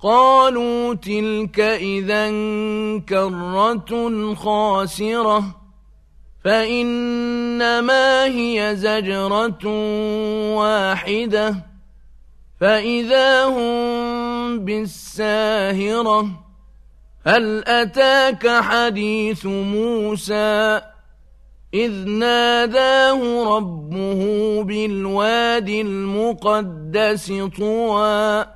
قالوا تلك إذا كرة خاسرة فإنما هي زجرة واحدة فإذا هم بالساهرة هل أتاك حديث موسى؟ إذ ناداه ربه بالواد المقدس طوى.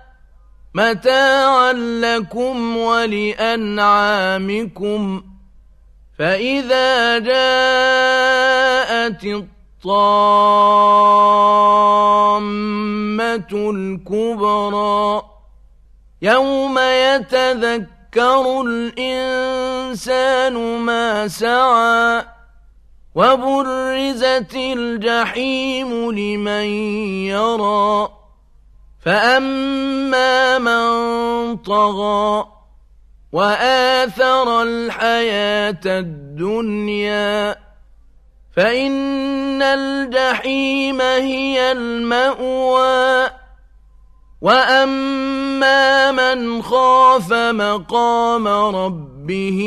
متاعا لكم ولأنعامكم فإذا جاءت الطامة الكبرى يوم يتذكر الإنسان ما سعى وبرزت الجحيم لمن يرى فأما من طغى وآثر الحياة الدنيا فإن الجحيم هي المأوى وأما من خاف مقام ربه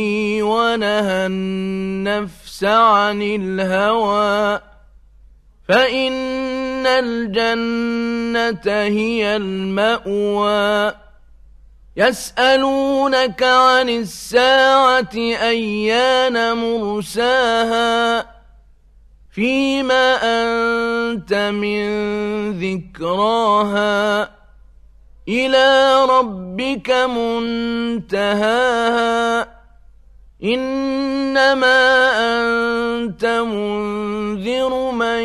ونهى النفس عن الهوى فإن الجنة هي المأوى. يسألونك عن الساعة أيان مرساها؟ فيما أنت من ذكراها؟ إلى ربك منتهاها. إنما أنت منذر من